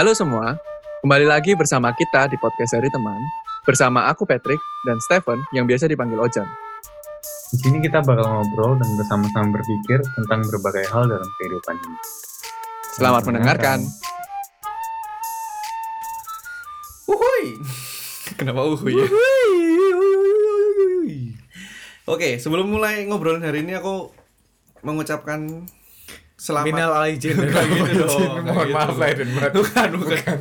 Halo semua, kembali lagi bersama kita di podcast dari teman. Bersama aku Patrick dan Stephen yang biasa dipanggil Ojan. Di sini kita bakal ngobrol dan bersama-sama berpikir tentang berbagai hal dalam kehidupan ini. Selamat mendengarkan. Uhuy. Kenapa uhuy ya? Oke, sebelum mulai ngobrolin hari ini aku mengucapkan selamat. Minal aijin gitu dong, Mohon gitu. maaf lahir dan. Bukan, bukan.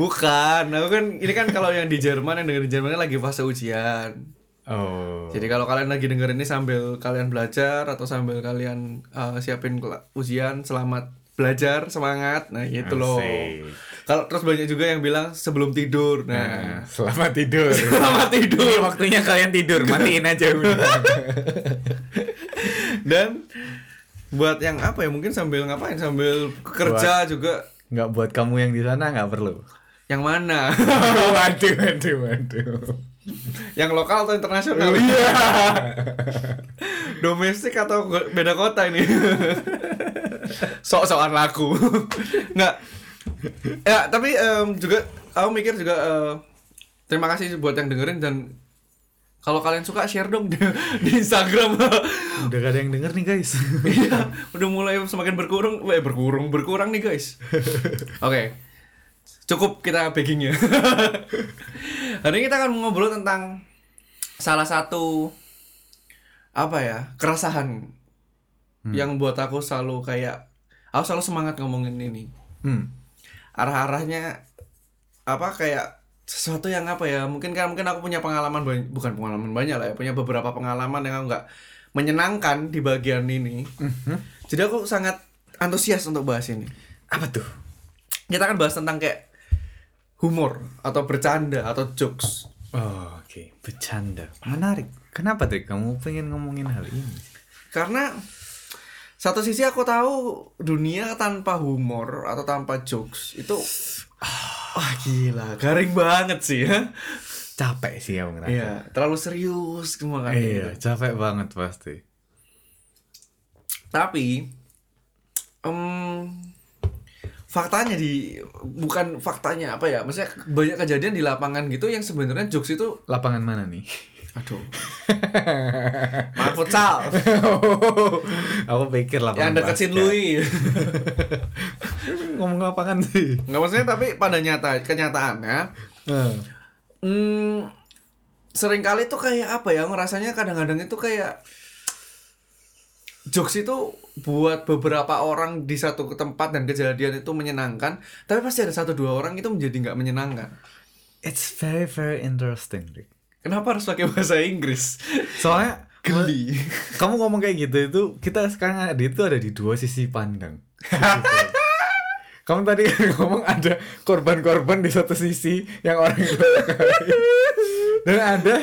Bukan. Aku kan ini kan kalau yang di Jerman yang dengerin Jerman kan lagi fase ujian. Oh. Jadi kalau kalian lagi dengerin ini sambil kalian belajar atau sambil kalian uh, siapin ujian, selamat belajar, semangat. Nah, gitu loh. Kalau terus banyak juga yang bilang sebelum tidur. Nah, Nah, selamat tidur. selamat tidur. Ini waktunya kalian tidur, matiin aja udah. Dan buat yang apa ya mungkin sambil ngapain sambil kerja juga Nggak buat kamu yang di sana nggak perlu. yang mana waduh, waduh, waduh. yang lokal atau internasional Iya. domestik atau beda kota ini sok-sokan laku nggak ya tapi em, juga aku mikir juga eh, terima kasih buat yang dengerin dan kalau kalian suka share dong di, di Instagram Udah gak ada yang denger nih guys. Iya, udah mulai semakin berkurang, eh berkurang, berkurang nih guys. Oke, cukup kita backingnya. Hari ini kita akan ngobrol tentang salah satu apa ya keresahan yang buat aku selalu kayak aku selalu semangat ngomongin ini. Hmm. Arah-arahnya apa kayak sesuatu yang apa ya mungkin kan mungkin aku punya pengalaman banyak, bukan pengalaman banyak lah ya punya beberapa pengalaman yang aku nggak menyenangkan di bagian ini jadi aku sangat antusias untuk bahas ini Apa tuh? kita akan bahas tentang kayak humor atau bercanda atau jokes Oh, oke. Bercanda. Menarik. Kenapa, Trik? Kamu pengen ngomongin hal ini? karena satu sisi aku tahu dunia tanpa humor atau tanpa jokes itu wah gila garing banget sih ya Capek sih aku ngerasa. Iya, terlalu serius semua kan. Iya, capek banget pasti. Tapi em faktanya di bukan faktanya apa ya? Maksudnya banyak kejadian di lapangan gitu yang sebenarnya jokes itu Lapangan mana nih? Aduh. Maaf futsal aku pikir lapangan yang deketin basket. Lui. Ngomong lapangan sih. Enggak maksudnya tapi pada nyata kenyataannya Nah. hmm, sering kali tuh kayak apa ya ngerasanya kadang-kadang itu kayak jokes itu buat beberapa orang di satu tempat dan kejadian itu menyenangkan tapi pasti ada satu dua orang itu menjadi nggak menyenangkan It's very very interesting, Rick. Kenapa harus pakai bahasa Inggris Soalnya geli kamu ngomong kayak gitu itu kita sekarang ada itu ada di dua sisi pandang. kamu tadi kan ngomong ada korban-korban di satu sisi yang orang itu dan ada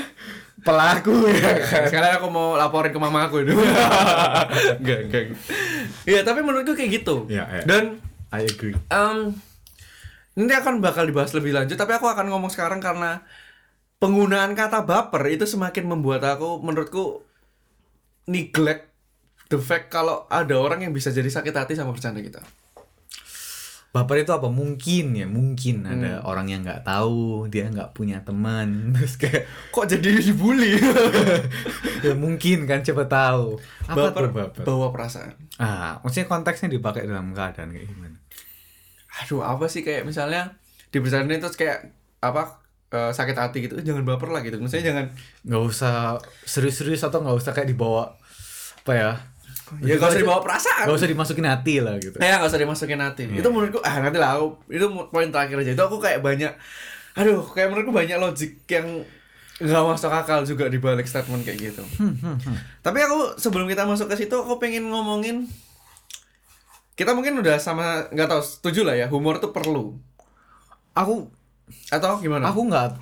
pelaku ya kan. sekarang aku mau laporin ke mama aku enggak enggak Iya tapi menurutku kayak gitu Iya, iya. dan I agree. Em, nanti akan bakal dibahas lebih lanjut tapi aku akan ngomong sekarang karena penggunaan kata baper itu semakin membuat aku menurutku neglect the fact kalau ada orang yang bisa jadi sakit hati sama bercanda kita. Baper itu apa? Mungkin ya, mungkin ada orang yang nggak tahu, dia nggak punya teman, terus kayak Kok jadi dibully? ya mungkin kan coba tahu. Apa baper, tuh baper? bawa perasaan. Ah, maksudnya konteksnya dipakai dalam keadaan kayak gimana? Aduh, apa sih kayak misalnya di bercanda itu kayak apa eh, sakit hati gitu, jangan baper lah gitu. Misalnya jangan nggak usah serius-serius atau nggak usah kayak dibawa apa ya ya gak usah dibawa perasaan. nggak usah dimasukin hati lah gitu. Ya gak usah dimasukin hati. Itu menurutku Ah nanti lah aku, Itu poin terakhir aja. Itu aku kayak banyak Aduh kayak menurutku banyak logik yang Gak masuk akal juga di balik statement kayak gitu. Tapi aku sebelum kita masuk ke situ Aku pengen ngomongin Kita mungkin udah sama nggak tahu setuju lah ya Humor tuh perlu. Aku Atau gimana? aku nggak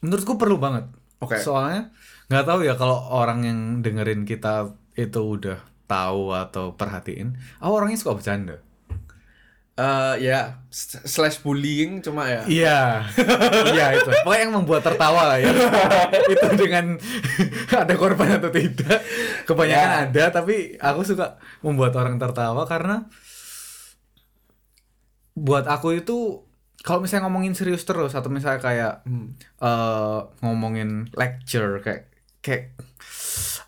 menurutku perlu banget Oke. soalnya nggak tahu ya kalau orang yang dengerin kita itu udah tahu atau perhatiin aku orangnya suka bercanda Eh, ya s- slash bullying cuma ya Iya, iya itu. Pokoknya yang membuat tertawa lah ya. itu dengan ada korban atau tidak. Kebanyakan ada, tapi aku suka membuat orang tertawa karena buat aku itu kalau misalnya ngomongin serius terus atau misalnya kayak eh ngomongin lecture kayak kayak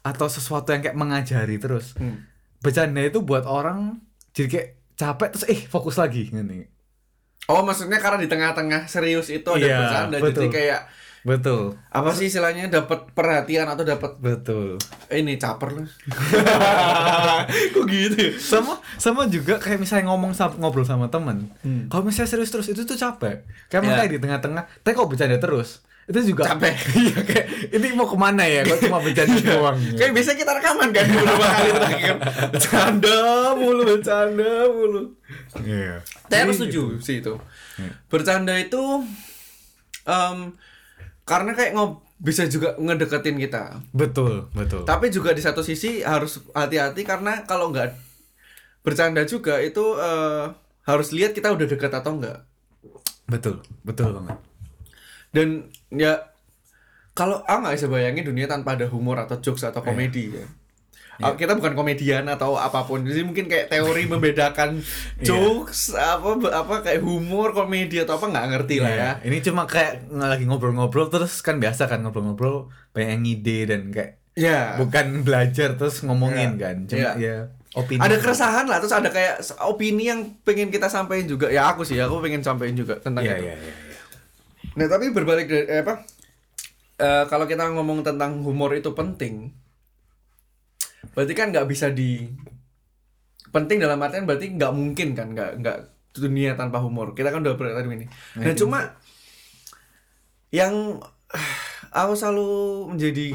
atau sesuatu yang kayak mengajari terus Hmm. bercanda itu buat orang jadi kayak capek terus eh fokus lagi gini Oh, maksudnya karena di tengah-tengah serius itu ada Iya, bercanda betul. jadi kayak betul apa sih istilahnya dapat perhatian atau dapat betul eh, ini caper lah. Kok gitu ya? sama sama juga kayak misalnya ngomong sama, ngobrol sama temen Hmm. kalau misalnya serius terus itu tuh capek kayak Iya. makanya di tengah-tengah tapi kok bercanda terus itu juga Capek. iya kayak ini mau ke mana ya kok cuma bercanda doang Kayak biasa kita rekaman kan beberapa kali terakhir. Bercanda mulu, bercanda mulu. iya aku Jadi setuju gitu. sih itu. Iya. Bercanda itu em, karena kayak ngob bisa juga ngedeketin kita. betul betul Tapi juga di satu sisi harus hati-hati karena kalau nggak bercanda juga itu eh, harus lihat kita udah deket atau enggak. betul betul banget Dan ya kalau aku nggak bisa bayangin dunia tanpa ada humor atau jokes atau komedi ya. Ah, Kita bukan komedian atau apa pun, jadi mungkin kayak teori membedakan jokes apa apa kayak humor, komedi atau apa nggak ngerti lah ya. Iya. Ini cuma kayak lagi ngobrol-ngobrol terus kan biasa kan ngobrol-ngobrol banyak ide dan kayak Ya. bukan belajar terus ngomongin Iya. kan. Cuma Iya. ya opini. Ada keresahan lah, terus ada kayak opini yang pengen kita sampaikan juga. Ya aku sih, aku pengen sampaikan juga tentang Iya itu. iya iya. iya. Nah tapi berbalik dari eh, apa? eh, kalau kita ngomong tentang humor itu penting, berarti kan nggak bisa di penting dalam artian berarti nggak mungkin kan nggak nggak dunia tanpa humor. Kita kan udah berat tadi ini. Nah cuma yang aku selalu menjadi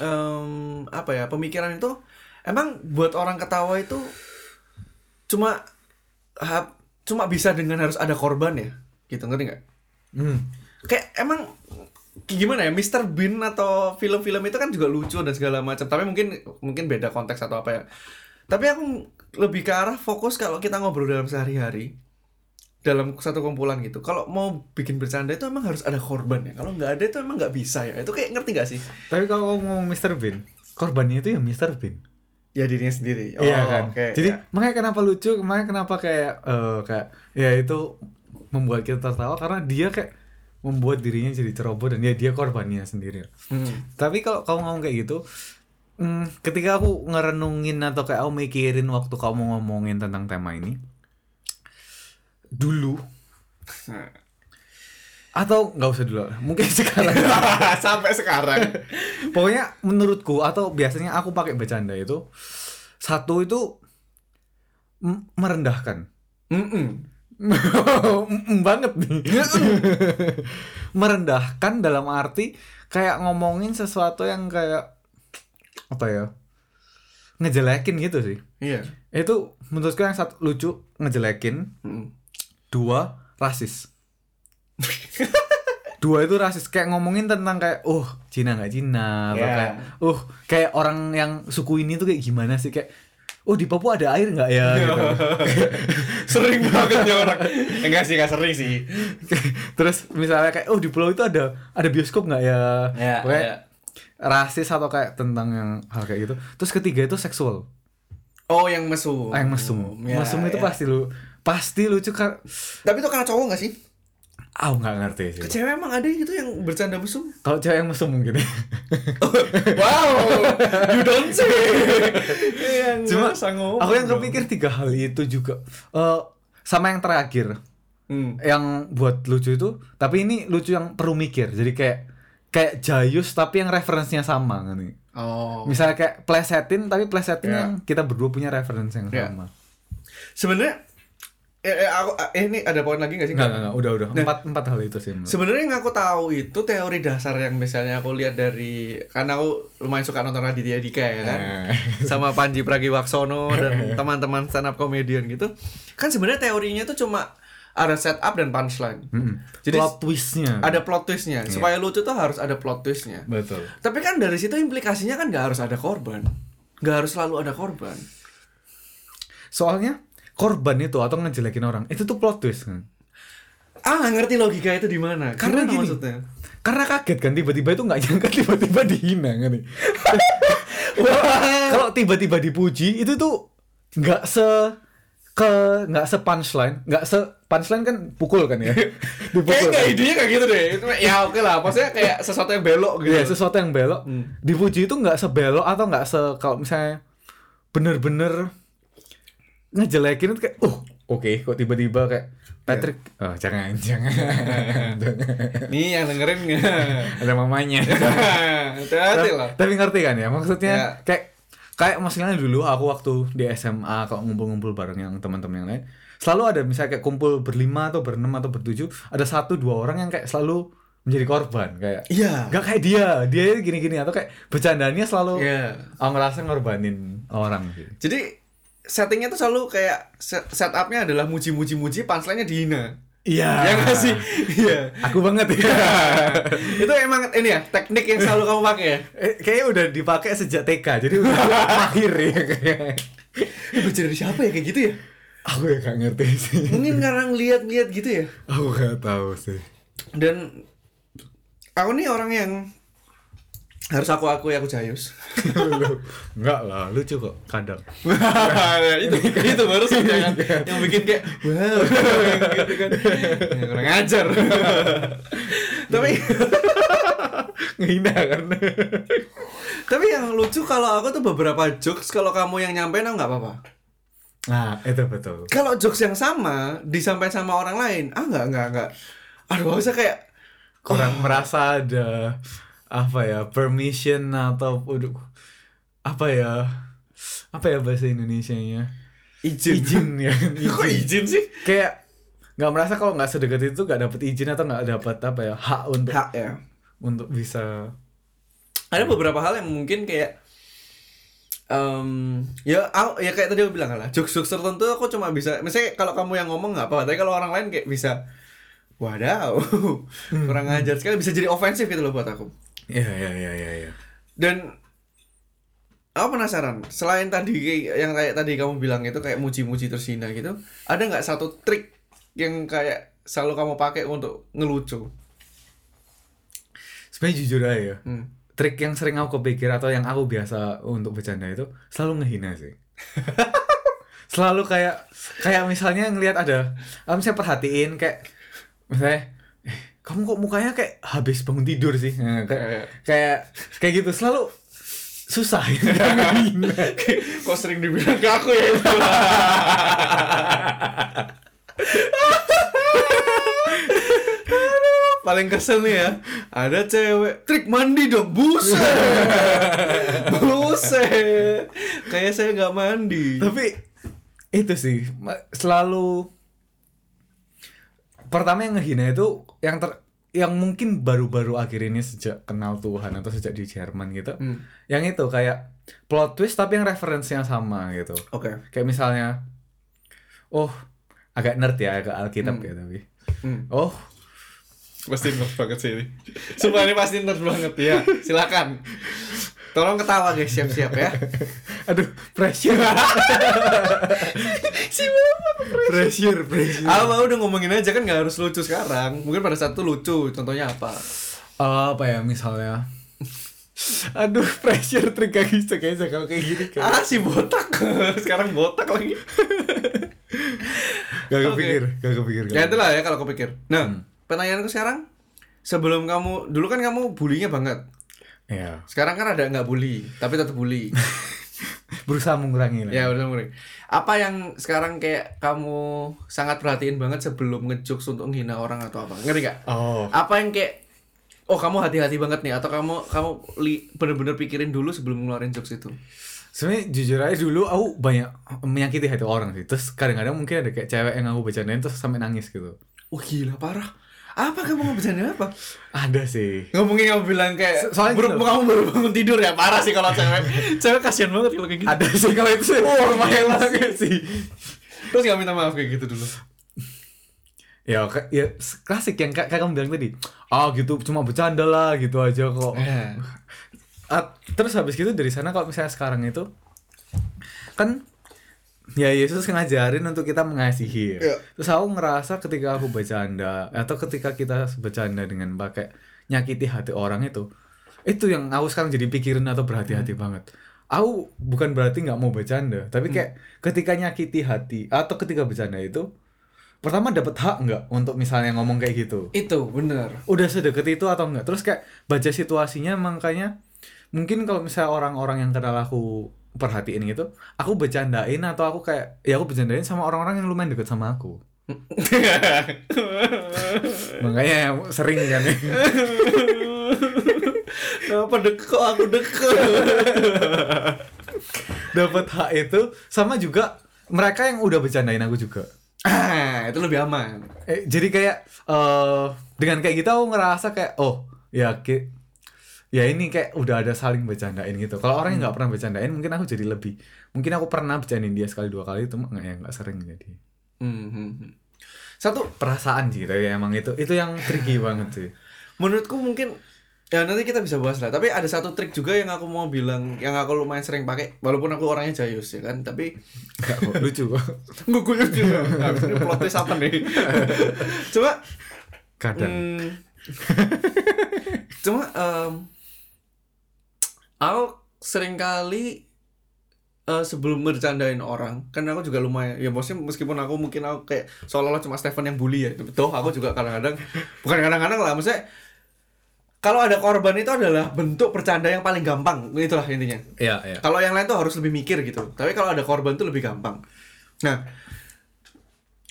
em, apa ya pemikiran itu emang buat orang ketawa itu cuma ha- cuma bisa dengan harus ada korban ya gitu ngerti nggak? Hmm. kayak emang gimana ya Mr. Bean atau film-film itu kan juga lucu dan segala macam tapi mungkin mungkin beda konteks atau apa ya tapi aku lebih ke arah fokus kalau kita ngobrol dalam sehari-hari dalam satu kumpulan gitu kalau mau bikin bercanda itu emang harus ada korban ya kalau nggak ada itu emang nggak bisa ya itu kayak ngerti nggak sih Tapi kalau ngomong Mr. Bean, korbannya itu ya Mr. Bean. ya dirinya sendiri iya kan. oke, Jadi ya. makanya kenapa lucu, makanya kenapa kayak eh, kayak ya itu membuat kita tertawa karena dia kayak membuat dirinya jadi ceroboh dan ya dia korbannya sendiri. Hmm. Tapi kalau kamu ngomong kayak gitu, hmm, ketika aku ngerenungin atau kayak aku mikirin waktu kamu ngomongin tentang tema ini, dulu atau nggak usah dulu, mungkin sekarang. sampai sekarang Pokoknya menurutku atau biasanya aku pakai bercanda itu satu itu merendahkan. Mm-mm. Mm, banget nih. merendahkan dalam arti kayak ngomongin sesuatu yang kayak apa ya? ngejelekin gitu sih. iya Itu menurutku yang satu lucu ngejelekin, dua rasis. dua itu rasis kayak ngomongin tentang kayak oh Cina nggak Cina Yeah. kayak oh kayak orang yang suku ini tuh kayak gimana sih kayak oh di Papua ada air nggak? Ya gitu. sering banget ya orang. Enggak sih enggak sering sih. Terus misalnya kayak oh di pulau itu ada ada bioskop nggak? Ya Ya, Pokoknya ya. rasis atau kayak tentang yang hal kayak gitu. Terus ketiga itu seksual. Oh yang mesum. Ah, yang mesum. Ya, mesum itu ya. pasti lu pasti lucu kan tapi itu karena cowok nggak sih ah nggak ngerti sih Ke cewek emang ada gitu yang bercanda mesum? kalau cewek yang mesum mungkin wow, you don't say. yang Cuma ngomong aku yang kepikir tiga hal itu juga Eh sama yang terakhir Hmm. yang buat lucu itu tapi ini lucu yang perlu mikir jadi kayak kayak Jayus tapi yang referensinya sama kan nih Oh. misalnya kayak plesetin tapi plesetin Ya. yang kita berdua punya referensi yang Ya. sama Sebenarnya eh, eh, aku eh, ini ada poin lagi nggak sih? Enggak, enggak, enggak, udah, udah. Nah. Empat, empat hal itu sih. Sebenarnya yang aku tahu itu teori dasar yang misalnya aku lihat dari karena aku lumayan suka nonton Raditya Dika ya kan. Eh. Sama Panji Pragiwaksono dan teman-teman stand up comedian gitu. Kan sebenarnya teorinya tuh cuma ada setup dan punchline. Mm-mm. Jadi plot twistnya. ada plot twistnya. Iya. Supaya lucu tuh harus ada plot twistnya. Betul. Tapi kan dari situ implikasinya kan nggak harus ada korban. Nggak harus selalu ada korban. Soalnya korban itu atau ngejelekin orang itu tuh plot twist kan. Ah, ngerti logika itu di mana? Karena Gimana gini. maksudnya? Karena kaget kan tiba-tiba itu nggak nyangka tiba-tiba dihina kan nih. Kalau tiba-tiba dipuji itu tuh nggak se ke nggak se punchline, nggak se punchline kan pukul kan ya. Kayak Dipukul. nggak kan? idenya kayak gitu deh. Itu ya oke lah. Maksudnya kayak sesuatu yang belok gitu. Iya, sesuatu yang belok. Hmm. Dipuji itu nggak sebelok atau nggak se kalau misalnya bener-bener ngejelekin itu kayak, oh oke, kok tiba-tiba kayak Patrick, oh jangan, jangan, Nih yang dengerin nggak? ada mamanya. Lah. Tapi ngerti kan ya, maksudnya Ya. kayak kayak maksudnya dulu aku waktu di SMA kalau ngumpul-ngumpul bareng yang teman-teman yang lain, selalu ada misalnya kayak kumpul berlima atau berenam atau bertujuh, ada satu dua orang yang kayak selalu menjadi korban kayak Iya. Gak kayak dia, dia gini-gini atau kayak bercandanya selalu Iya. aku ngerasa ngorbanin orang sih. Jadi settingnya tuh selalu kayak set- setupnya adalah muji-muji-muji, punchline-nya dihina. Iya. Ya nggak sih? Iya. Aku banget ya. itu emang ini ya teknik yang selalu kamu pakai ya. Eh, Kayaknya udah dipakai sejak TK, jadi udah mahir ya kayak. Belajar dari siapa ya kayak gitu ya? Aku ya gak ngerti sih. Mungkin karena ngeliat-ngeliat gitu ya. Aku gak tahu sih. Dan aku nih orang yang harus aku akui aku jayus. Enggak lah, lucu kok kadang. itu itu baru sih yang, yang bikin kayak wow gitu kan. Ya, kurang ajar. Tapi Ngehina kan. tapi yang lucu kalau aku tuh beberapa jokes kalau kamu yang nyampein aku nggak apa-apa. Nah, itu betul. Kalau jokes yang sama disampaikan sama orang lain, ah nggak nggak nggak. Aduh, usah kayak Kurang merasa ada apa ya, permission atau aduh, apa ya? Apa ya bahasa Indonesianya? izin. Izin ya. Kok izin sih? Kayak nggak merasa kalau nggak sedekat itu nggak dapet izin atau nggak dapat apa ya hak untuk Hak ya. untuk bisa Ada beberapa hal yang mungkin kayak em ya aku- ya kayak tadi aku bilang lah jokes jokes tertentu aku cuma bisa misalnya kalau kamu yang ngomong nggak apa tapi kalau orang lain kayak bisa wadaw kurang ajar sekali bisa jadi ofensif gitu loh buat aku ya ya ya ya ya dan aku penasaran selain tadi yang kayak tadi kamu bilang itu kayak muji-muji terus hina gitu ada nggak satu trik yang kayak selalu kamu pakai untuk ngelucu? Sebenarnya jujur aja ya hmm. trik yang sering aku kepikir atau yang aku biasa untuk bercanda itu selalu ngehina sih. Selalu kayak kayak misalnya ngelihat ada misalnya perhatiin kayak misalnya kamu kok mukanya kayak habis bangun tidur sih? Nah, kayak kayak kayak gitu selalu susah. Ya kok sering dibilang ke aku ya? Paling kesel nih ya ada cewek trik mandi dong buset. Buset. Kayak saya nggak mandi. Tapi itu sih selalu pertama yang ngehina itu yang ter yang mungkin baru-baru akhir ini sejak kenal Tuhan atau sejak di Jerman gitu Hmm. yang itu kayak plot twist tapi yang referensinya sama gitu. Oke. Kayak misalnya oh agak nerd ya agak alkitab Hmm. ya tapi. Hmm. oh. Pasti nerd banget sih ini. Sumpah ini pasti nerd banget. Ya silakan tolong ketawa guys. Siap-siap ya. Aduh pressure. Si bapak pressure. Pressure apa udah ngomongin aja kan nggak harus lucu sekarang. Mungkin pada saat itu lucu contohnya apa? Eh, apa ya misalnya? Aduh pressure trik gak bisa kayaknya kalau kayak gini kayak ah si botak. Sekarang botak lagi. Gak kepikir gak kepikir gak ya itulah ya kalau kepikir. Nah pertanyaanku sekarang sebelum kamu dulu kan kamu bulinya banget ya sekarang kan ada nggak bully tapi tetap bully. Berusaha mengurangi lah. Ya udah mulai apa yang sekarang kayak kamu sangat perhatiin banget sebelum ngejokes untuk menghina orang atau apa? Ngerti gak oh. Apa yang kayak oh kamu hati-hati banget nih atau kamu kamu bener-bener pikirin dulu sebelum ngeluarin jokes itu? Sebenarnya jujur aja dulu aku banyak menyakiti hati orang sih. Terus kadang-kadang mungkin ada kayak cewek yang aku bercandain terus sampai nangis gitu. Oh gila parah apa kamu mau bercanda apa? Ada sih. Ngomongin kamu bilang kayak So- soalnya baru, gitu. kamu baru bangun tidur ya parah sih kalau cewek. Cewek kasihan banget kalau kayak gitu. Ada sih kalau itu sih. Oh lumayan banget sih. terus gak minta maaf kayak gitu dulu? Ya ya klasik yang kayak kamu bilang tadi. Ah gitu cuma bercanda lah gitu aja kok. Eh. Terus habis gitu dari sana kalau misalnya sekarang itu kan ya Yesus ngajarin untuk kita mengasihi ya. Terus aku ngerasa ketika aku bercanda atau ketika kita bercanda dengan pakai nyakiti hati orang itu itu yang aku sekarang jadi pikirin atau berhati-hati banget aku bukan berarti nggak mau bercanda tapi Hmm. kayak ketika nyakiti hati atau ketika bercanda itu pertama dapat hak nggak untuk misalnya ngomong kayak gitu Itu bener. udah sedekat itu atau enggak terus kayak baca situasinya makanya mungkin kalau misalnya orang-orang yang kenal aku perhatiin gitu aku bercandain atau aku kayak ya aku bercandain sama orang-orang yang lumayan deket sama aku makanya sering kan ya Kenapa deket kok aku deket? dapat hak itu sama juga mereka yang udah bercandain aku juga ah, itu lebih aman. eh, jadi kayak eh dengan kayak gitu aku ngerasa kayak oh ya ya ini kayak udah ada saling bercandain gitu kalau orang yang nggak pernah bercandain mungkin aku jadi lebih mungkin aku pernah bercandain dia sekali dua kali itu nggak ya nggak sering jadi Hmm, hmm, hmm. Satu, perasaan sih tapi emang itu itu yang tricky banget sih menurutku mungkin ya nanti kita bisa bahas lah. Tapi ada satu trik juga yang aku mau bilang, yang aku lumayan sering pakai, walaupun aku orangnya jayus ya kan. Tapi kok lucu kok gue gue juga. Habis ini plot twist apa nih? Coba kadang Hmm. Cuma em, aku sering kali eh, sebelum bercandain orang, kan aku juga lumayan ya maksudnya meskipun aku mungkin aku kayak seolah-olah cuma Stephen yang bully ya, betul aku juga kadang-kadang bukan kadang-kadang lah, maksudnya kalau ada korban itu adalah bentuk bercanda yang paling gampang, itulah intinya. ya ya Kalau yang lain tuh harus lebih mikir gitu. Tapi kalau ada korban tuh lebih gampang. Nah,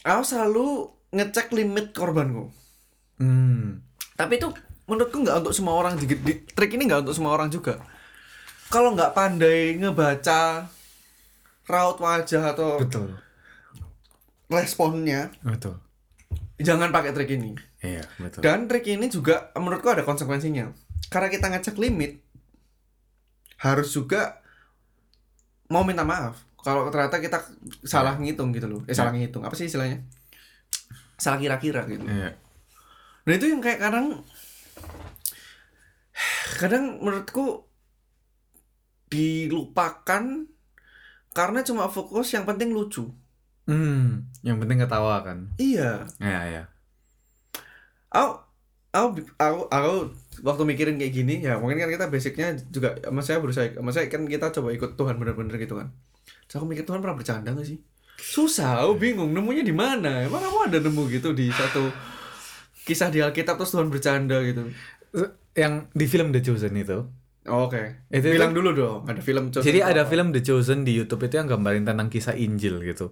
aku selalu ngecek limit korbanku. hmm Tapi itu menurutku nggak untuk semua orang di, di- trik ini nggak untuk semua orang juga. Kalau nggak pandai ngebaca raut wajah atau betul responnya, betul jangan pakai trik ini. iya betul Dan trik ini juga menurutku ada konsekuensinya. Karena kita ngecek limit, harus juga mau minta maaf. Kalau ternyata kita salah ngitung gitu loh. Eh salah ngitung. Apa sih istilahnya? Salah kira-kira gitu. iya Nah itu yang kayak kadang kadang menurutku dilupakan karena cuma fokus yang penting lucu. hmm yang penting ketawa kan Iya. ya ya Aku aku aku, aku waktu mikirin kayak gini ya mungkin kan kita basicnya juga maksudnya berusaha maksudnya kan kita coba ikut Tuhan bener-bener gitu kan. Terus aku mikir Tuhan pernah bercanda gak sih? Susah, aku bingung nemunya di mana. Emang kamu ada nemu gitu di satu kisah di Alkitab terus Tuhan bercanda gitu. yang di film The Chosen itu Oh, Oke. Itu- Bilang dulu dong, ada film Chosen Jadi itu ada apa? film The Chosen di YouTube itu yang gambarin tentang kisah Injil gitu.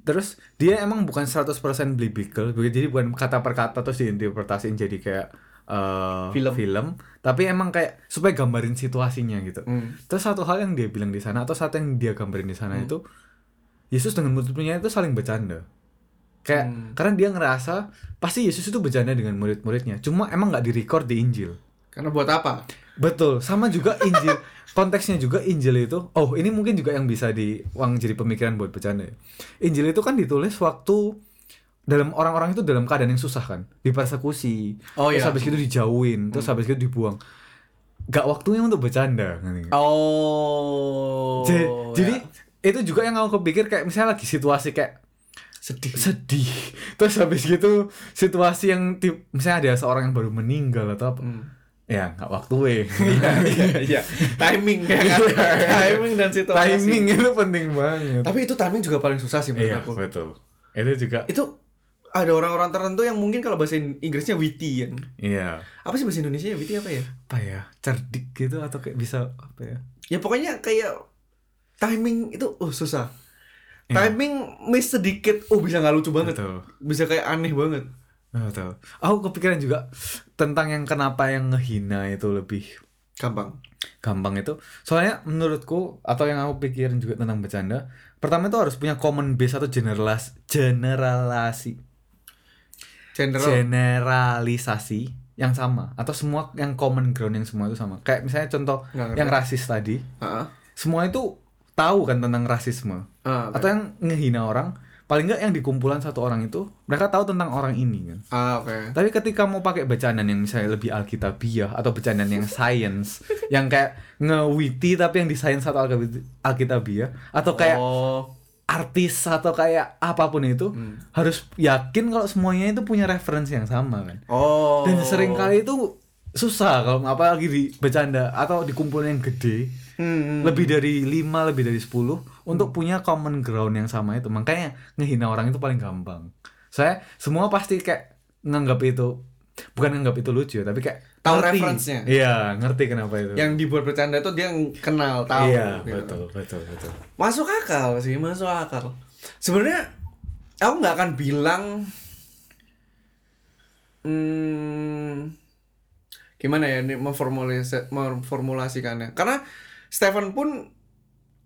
Terus dia emang bukan 100% biblical, jadi bukan kata per kata terus diinterpretasiin jadi kayak eh, Film. tapi emang kayak supaya gambarin situasinya gitu. Hmm. Terus satu hal yang dia bilang di sana atau satu yang dia gambarin di sana itu Yesus dengan murid-muridnya itu saling bercanda. Kayak Hmm. karena dia ngerasa pasti Yesus itu bercanda dengan murid-muridnya. Cuma emang nggak direcord di Injil. Karena buat apa? Betul, sama juga Injil. Konteksnya juga Injil itu, oh ini mungkin juga yang bisa diuang jadi pemikiran buat bercanda. ya. Injil itu kan ditulis waktu dalam orang-orang itu dalam keadaan yang susah kan, dipersekusi, Oh, terus iya. habis itu dijauhin, terus habis itu dibuang. Gak waktunya untuk bercanda. Oh. Ja- jadi ya. itu juga yang aku pikir kayak misalnya lagi situasi kayak sedih. sedih, terus habis gitu situasi yang tip, misalnya ada seorang yang baru meninggal atau apa, Hmm. Ya nggak waktu Iya, iya, iya. Timing ya kan. timing dan situasi. timing itu penting banget. Tapi itu timing juga paling susah sih menurut Iya aku. betul. Itu juga. Itu ada orang-orang tertentu yang mungkin kalau bahasa In- Inggrisnya witty kan. Iya. Apa sih bahasa Indonesia ya witty apa ya? Apa ya? Cerdik gitu atau kayak bisa apa ya? Ya pokoknya kayak timing itu oh susah. Iya. Timing miss sedikit, oh bisa nggak lucu banget. Betul. Bisa kayak aneh banget. Betul. Aku kepikiran juga tentang yang kenapa yang ngehina itu lebih Gampang. gampang itu. Soalnya menurutku atau yang aku pikirin juga tentang bercanda, pertama itu harus punya common base atau generalas generalasi General. generalisasi yang sama atau semua yang common ground yang semua itu sama. Kayak misalnya contoh yang rasis tadi, Heeh. semua itu tahu kan tentang rasisme. Oke. atau yang ngehina orang paling nggak yang di kumpulan satu orang itu mereka tahu tentang orang ini kan Ah, oke. tapi ketika mau pakai bercandaan yang misalnya lebih alkitabiah atau bercandaan yang science yang kayak ngewiti tapi yang di science atau alkitabi- alkitabiah atau kayak Oh. artis atau kayak apa pun itu Hmm. harus yakin kalau semuanya itu punya referensi yang sama kan Oh. dan sering kali itu susah kalau apalagi di bercanda atau di kumpulan yang gede Hmm. lebih dari 5, lebih dari 10 untuk punya common ground yang sama itu. Makanya ngehina orang itu paling gampang. Saya semua pasti kayak nganggap itu bukan nganggap itu lucu, tapi kayak Tahu ngerti. reference-nya. Iya, ngerti kenapa itu. Yang dibuat bercanda itu dia kenal, tahu. Iya, gitu. betul, betul, betul. Masuk akal sih, masuk akal. Sebenarnya aku nggak akan bilang hmm, gimana ya ini memformulasi memformulasikannya. Karena Stephen pun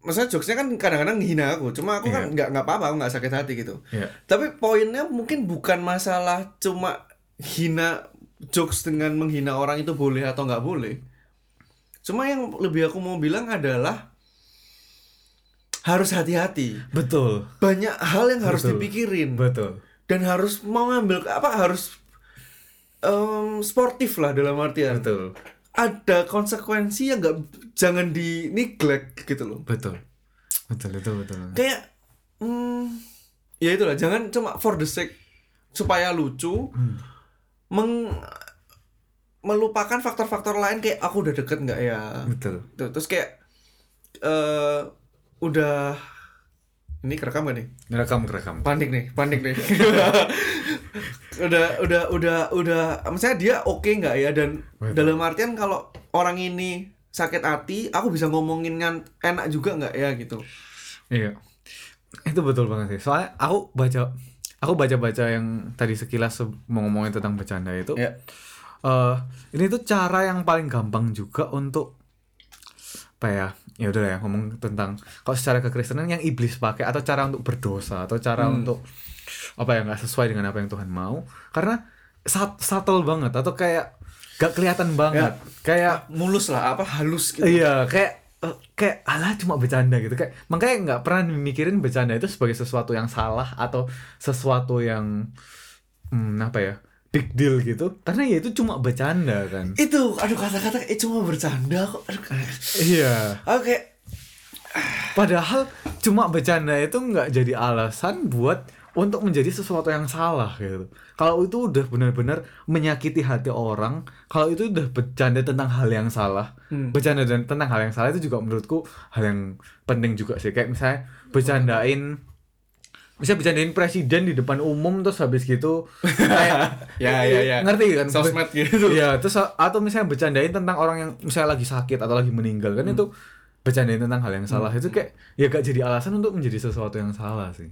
maksudnya jokesnya kan kadang-kadang menghina aku, cuma aku kan Iya. nggak nggak apa-apa, aku nggak sakit hati gitu. Iya. Tapi poinnya mungkin bukan masalah cuma hina jokes dengan menghina orang itu boleh atau nggak boleh. Cuma yang lebih aku mau bilang adalah harus hati-hati. Betul. Banyak hal yang harus Betul. dipikirin Betul. dan harus mau ngambil apa harus em, sportif lah dalam artian. Betul. Ada konsekuensi yang nggak jangan di neglect gitu loh. Betul. Betul, itu betul. Kayak hmm, ya itulah jangan cuma for the sake supaya lucu Hmm. meng melupakan faktor-faktor lain kayak aku udah deket nggak ya Betul. Tuh, terus kayak eh udah ini kerekam gak nih Ngerekam, ngerekam. panik nih panik nih udah udah udah udah misalnya dia oke nggak ya dan Betul. dalam artian kalau orang ini sakit hati aku bisa ngomongin yang enak juga nggak ya gitu Iya. Itu betul banget sih. Soalnya aku baca aku baca-baca yang tadi sekilas se- mau ngomongin tentang bercanda itu. ya eh ini tuh cara yang paling gampang juga untuk apa ya? Ya udah ya ngomong tentang kalau secara kekristenan yang iblis pakai atau cara untuk berdosa atau cara Hmm. untuk apa ya nggak sesuai dengan apa yang Tuhan mau. Karena sat subtle banget atau kayak gak kelihatan banget. Kayak mulus lah apa halus gitu. Iya, kayak eh, kayak alah cuma bercanda gitu. Kayak makanya nggak pernah mikirin bercanda itu sebagai sesuatu yang salah atau sesuatu yang hmm, apa ya big deal gitu. Karena ya itu cuma bercanda kan. Itu aduh kata-kata eh cuma bercanda kok. Aduh iya. Oke padahal cuma bercanda itu nggak jadi alasan buat untuk menjadi sesuatu yang salah gitu kalau itu udah benar-benar menyakiti hati orang kalau itu udah bercanda tentang hal yang salah Hmm. bercanda dan tentang hal yang salah itu juga menurutku hal yang penting juga sih kayak misalnya bercandain bisa bercandain presiden di depan umum terus habis gitu kayak Ya, ya, ya. ngerti kan Sosmed gitu. Iya, terus atau misalnya bercandain tentang orang yang misalnya lagi sakit atau lagi meninggal kan itu bercandain tentang hal yang salah itu kayak ya gak jadi alasan untuk menjadi sesuatu yang salah sih.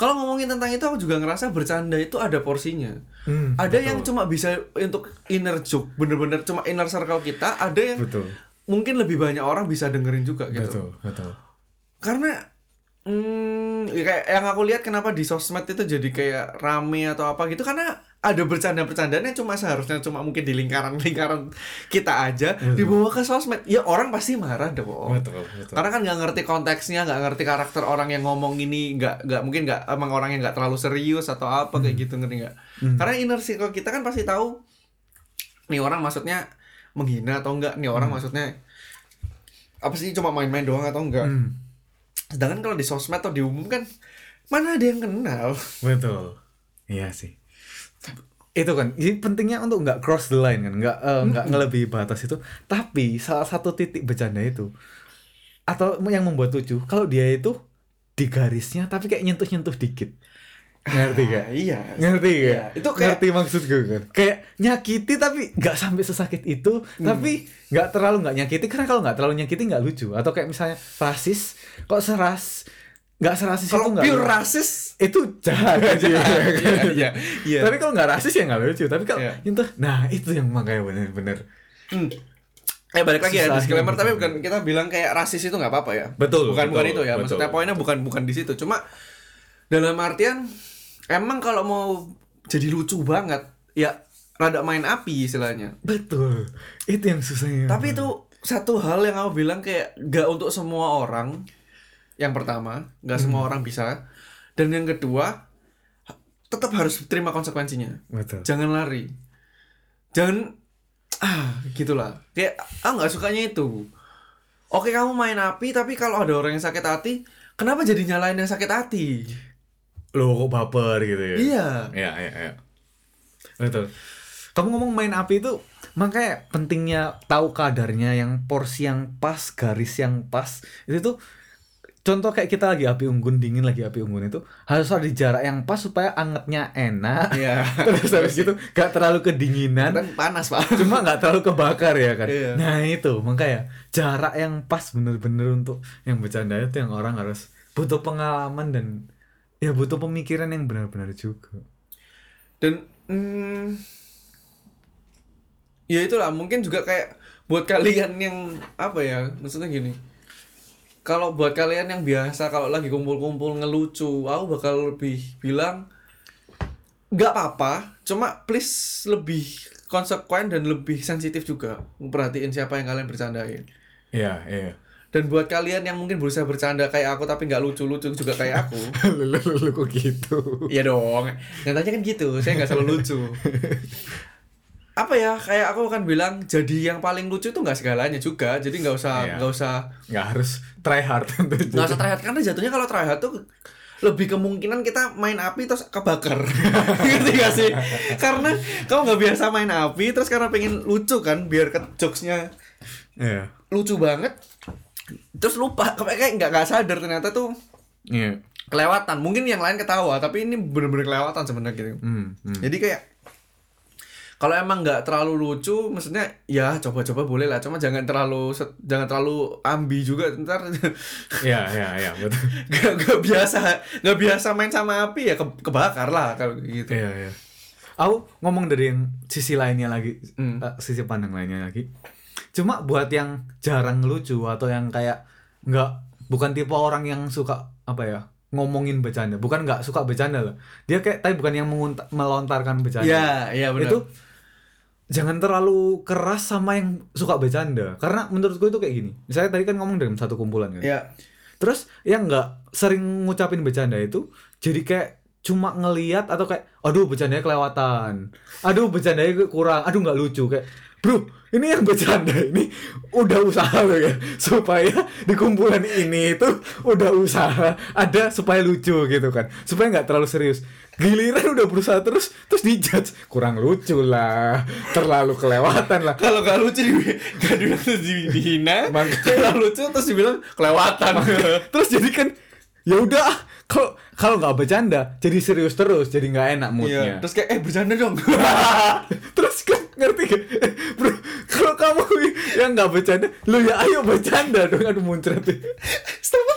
Kalau ngomongin tentang itu aku juga ngerasa bercanda itu ada porsinya Hmm, ada yang cuma bisa untuk inner joke bener-bener cuma inner circle kita ada yang betul. mungkin lebih banyak orang bisa dengerin juga gitu Betul, betul. karena hmm, ya kayak yang aku lihat kenapa di sosmed itu jadi kayak rame atau apa gitu karena ada bercanda-bercandaan yang cuma seharusnya cuma mungkin di lingkaran-lingkaran kita aja dibawa ke sosmed. Ya orang pasti marah dong. Betul, betul. karena kan nggak ngerti konteksnya nggak ngerti karakter orang yang ngomong ini nggak nggak mungkin nggak emang orang yang nggak terlalu serius atau apa kayak gitu ngerti nggak? Karena inner circle kita kan pasti tahu nih orang maksudnya menghina atau enggak nih orang maksudnya apa sih cuma main-main doang atau enggak Hmm, sedangkan kalau di sosmed atau di umum kan mana ada yang kenal? Betul. Iya sih. Itu kan, jadi pentingnya untuk nggak cross the line kan, nggak eh, nggak ngelebihi batas itu. Tapi salah satu titik bercanda itu atau yang membuat lucu kalau dia itu di garisnya tapi kayak nyentuh-nyentuh dikit. Ngerti gak? Ah, iya Ngerti gak? Iya, itu kayak- ngerti maksud gue kan? Kayak nyakiti tapi nggak sampai sesakit itu, Hmm. tapi nggak terlalu nggak nyakiti karena kalau nggak terlalu nyakiti nggak lucu. Atau kayak misalnya rasis, kok seras nggak serasis kalau itu nggak pure rasis itu jahat aja. iya iya iya Tapi kalau nggak rasis ya nggak lucu. Tapi kalau Iya. nyentuh, nah itu yang makanya bener-bener Hmm. Eh balik lagi ya Susahnya disclaimer gitu. tapi bukan kita bilang kayak rasis itu nggak apa-apa ya. Betul, Bukan bukan betul, itu ya. betul. Maksudnya poinnya bukan bukan di situ. Cuma dalam artian emang kalau mau jadi lucu banget ya rada main api istilahnya. betul. Itu yang susahnya. Tapi itu satu hal yang aku bilang kayak gak untuk semua orang. Yang pertama, gak semua orang bisa. Dan yang kedua, tetap harus terima konsekuensinya. betul. Jangan lari. Jangan ah gitulah. Kayak ah nggak sukanya itu. Oke kamu main api tapi kalau ada orang yang sakit hati, kenapa jadi nyalain yang sakit hati? Lo kok baper gitu ya? Iya. Iya, iya, iya. Betul. Kamu ngomong main api itu makanya pentingnya tahu kadarnya yang porsi yang pas garis yang pas itu tuh contoh kayak kita lagi api unggun dingin lagi api unggun itu harus ada di jarak yang pas supaya angetnya enak. Iya. terus habis itu gak terlalu kedinginan. Kan panas, Pak. cuma nggak terlalu kebakar ya kan? Iya. nah itu. Makanya jarak yang pas bener-bener untuk yang bercanda itu yang orang harus butuh pengalaman dan ya butuh pemikiran yang benar-benar juga. Dan hmm, ya itulah. Mungkin juga kayak buat kalian yang apa ya maksudnya gini kalau buat kalian yang biasa kalau lagi kumpul-kumpul ngelucu aku bakal lebih bilang nggak apa-apa cuma please lebih konsekuen dan lebih sensitif juga perhatiin siapa yang kalian bercandain iya iya dan buat kalian yang mungkin berusaha bercanda kayak aku tapi nggak lucu-lucu juga kayak aku lu kok gitu Iya dong. Nyatanya kan gitu. Saya nggak selalu lucu. Apa ya? Kayak aku kan bilang jadi yang paling lucu itu nggak segalanya juga. Jadi nggak usah Iya. nggak usah nggak harus try hard nggak usah tryhard karena jatuhnya kalau tryhard tuh lebih kemungkinan kita main api terus kebakar ngerti gak sih karena kamu nggak biasa main api terus karena pengen lucu kan biar ke jokesnya iya lucu banget terus lupa kayak nggak nggak sadar ternyata tuh iya kelewatan mungkin yang lain ketawa tapi ini bener-bener kelewatan sebenarnya gitu hmm, hmm. Jadi kayak kalau emang nggak terlalu lucu, maksudnya ya coba-coba boleh lah, cuma jangan terlalu jangan terlalu ambi juga ntar. Iya iya iya betul. Nggak nggak biasa nggak biasa main sama api ya ke- kebakar lah kalau gitu. iya iya. Aku ngomong dari yang sisi lainnya lagi Hmm. eh, sisi pandang lainnya lagi. Cuma buat yang jarang lucu atau yang kayak nggak bukan tipe orang yang suka apa ya ngomongin bercanda. Bukan nggak suka bercanda lah. Dia kayak tapi bukan yang melontarkan bercanda. Iya, iya benar. itu jangan terlalu keras sama yang suka bercanda. Karena menurutku itu kayak gini. Misalnya tadi kan ngomong dalam satu kumpulan kan. Ya terus yang nggak sering ngucapin bercanda itu jadi kayak cuma ngeliat atau kayak aduh bercandanya kelewatan. Aduh bercandanya kurang. Aduh nggak lucu. Kayak bro ini yang bercanda ini udah usaha loh ya supaya di kumpulan ini itu udah usaha ada supaya lucu gitu kan. Supaya nggak terlalu serius giliran udah berusaha terus terus dijudge kurang lucu lah terlalu kelewatan lah kalau nggak lucu di nggak dibilang terus di, dihina, kalau lucu terus dibilang kelewatan. terus jadi kan ya udah ah, kalau kalau nggak bercanda jadi serius terus jadi nggak enak Iya. moodnya Terus kayak eh bercanda dong. terus kan ngerti gak Eh, bro kalau kamu yang nggak bercanda lu ya ayo bercanda dong aduh muncrat semua.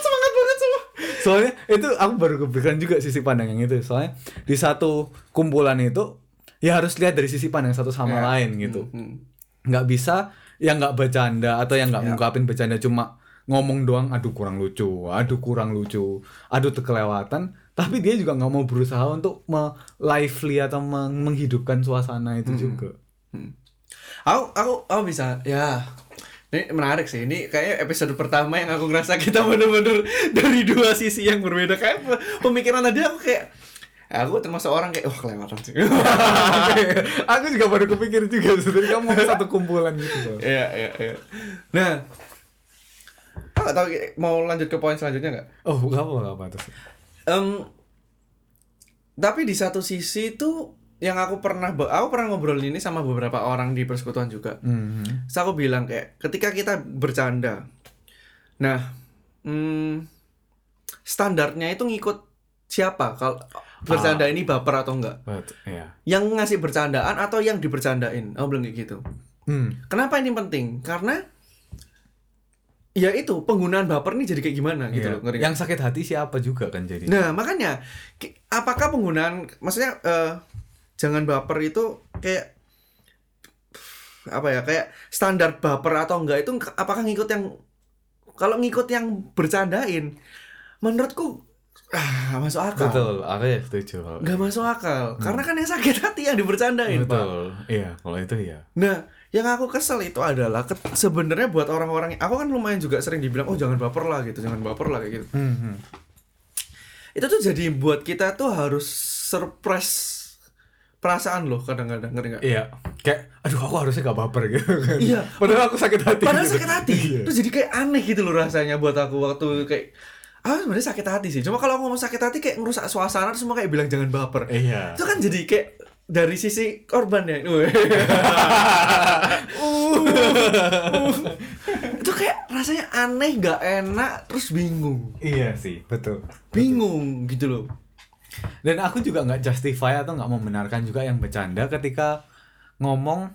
Soalnya itu aku baru kepikiran juga sisi pandang yang itu soalnya di satu kumpulan itu ya harus lihat dari sisi pandang satu sama Ya. lain gitu Hmm. nggak bisa yang nggak bercanda atau yang nggak Ya. ngungkapin bercanda cuma ngomong doang aduh kurang lucu aduh kurang lucu aduh terkelewatan tapi dia juga nggak mau berusaha untuk me lively atau meng- menghidupkan suasana itu juga Aku aku aku bisa ya. Ini menarik sih. Ini kayak episode pertama yang aku ngerasa kita bener-bener dari dua sisi yang berbeda. Kayak pe- pemikiran tadi aku kayak aku termasuk orang kayak wah kelewatan sih. aku juga baru kepikir juga sebenarnya kamu satu kumpulan gitu. Iya iya iya. Nah, aku nggak tahu mau lanjut ke poin selanjutnya nggak? oh gak apa gak apa terus Em, tapi di satu sisi tuh yang aku pernah aku pernah ngobrol ini sama beberapa orang di persekutuan juga. Mhm. Terus aku bilang kayak ketika kita bercanda, nah hmm, standarnya itu ngikut siapa kalau bercanda ini baper atau enggak? But, ya Yang ngasih bercandaan atau yang dibercandain? Oh belum kayak gitu. hmm. Kenapa ini penting? Karena ya itu penggunaan baper nih jadi kayak gimana gitu Iya. loh. yang sakit hati siapa juga kan jadi Nah makanya apakah penggunaan maksudnya eh, jangan baper itu kayak apa ya kayak standar baper atau enggak itu apakah ngikut yang kalau ngikut yang bercandain menurutku ah, masuk akal. Betul aku ya setuju. Nggak masuk akal karena kan yang sakit hati yang dibercandain pak. Betul iya kalau itu iya. Nah yang aku kesel itu adalah sebenarnya buat orang-orang aku kan lumayan juga sering dibilang oh jangan baper lah gitu jangan baper lah kayak gitu. Mhm. itu tuh jadi buat kita tuh harus surprise perasaan loh kadang-kadang ngerti nggak? Iya, kayak aduh aku harusnya gak baper gitu kan. Iya. Padahal aku sakit hati. Padahal gitu. sakit hati. Iya. Terus jadi kayak aneh gitu loh rasanya buat aku waktu kayak ah sebenarnya sakit hati sih. Cuma kalau ngomong sakit hati kayak ngerusak suasana terus semua kayak bilang jangan baper. Iya. Itu kan jadi kayak dari sisi korban ya. Uh, uh. itu kayak rasanya aneh, nggak enak, terus bingung. Iya sih, betul. Bingung gitu loh. Dan aku juga nggak justify atau nggak membenarkan juga yang bercanda ketika ngomong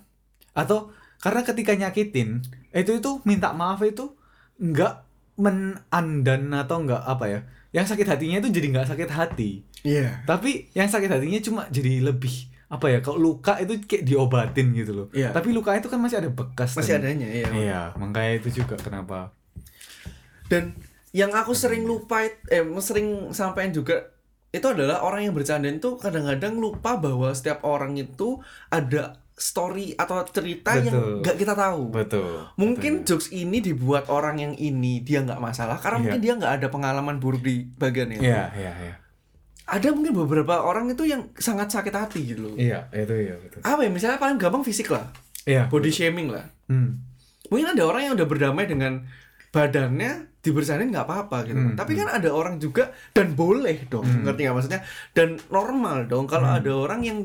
atau karena ketika nyakitin itu itu minta maaf itu nggak menandan atau nggak apa ya yang sakit hatinya itu jadi nggak sakit hati Iya. tapi yang sakit hatinya cuma jadi lebih apa ya kalau luka itu kayak diobatin gitu loh Iya. tapi luka itu kan masih ada bekas Masih dan- adanya, iya. iya makanya itu juga kenapa Dan yang aku sering lupa eh sering sampaikan juga itu adalah orang yang bercanda itu kadang-kadang lupa bahwa setiap orang itu ada story atau cerita yang Betul. nggak kita tahu. betul Mungkin jokes ini dibuat orang yang ini dia nggak masalah karena Iya. mungkin dia nggak ada pengalaman buruk di bagian itu. iya iya iya Ada mungkin beberapa orang itu yang sangat sakit hati gitu loh. iya itu iya betul Apa ya misalnya paling gampang fisik lah, iya body shaming lah. hmm. Mungkin ada orang yang udah berdamai dengan badannya dibersanin nggak apa-apa gitu. Hmm, Tapi kan ada orang juga dan boleh dong, ngerti nggak maksudnya? Dan normal dong kalau Hmm. ada orang yang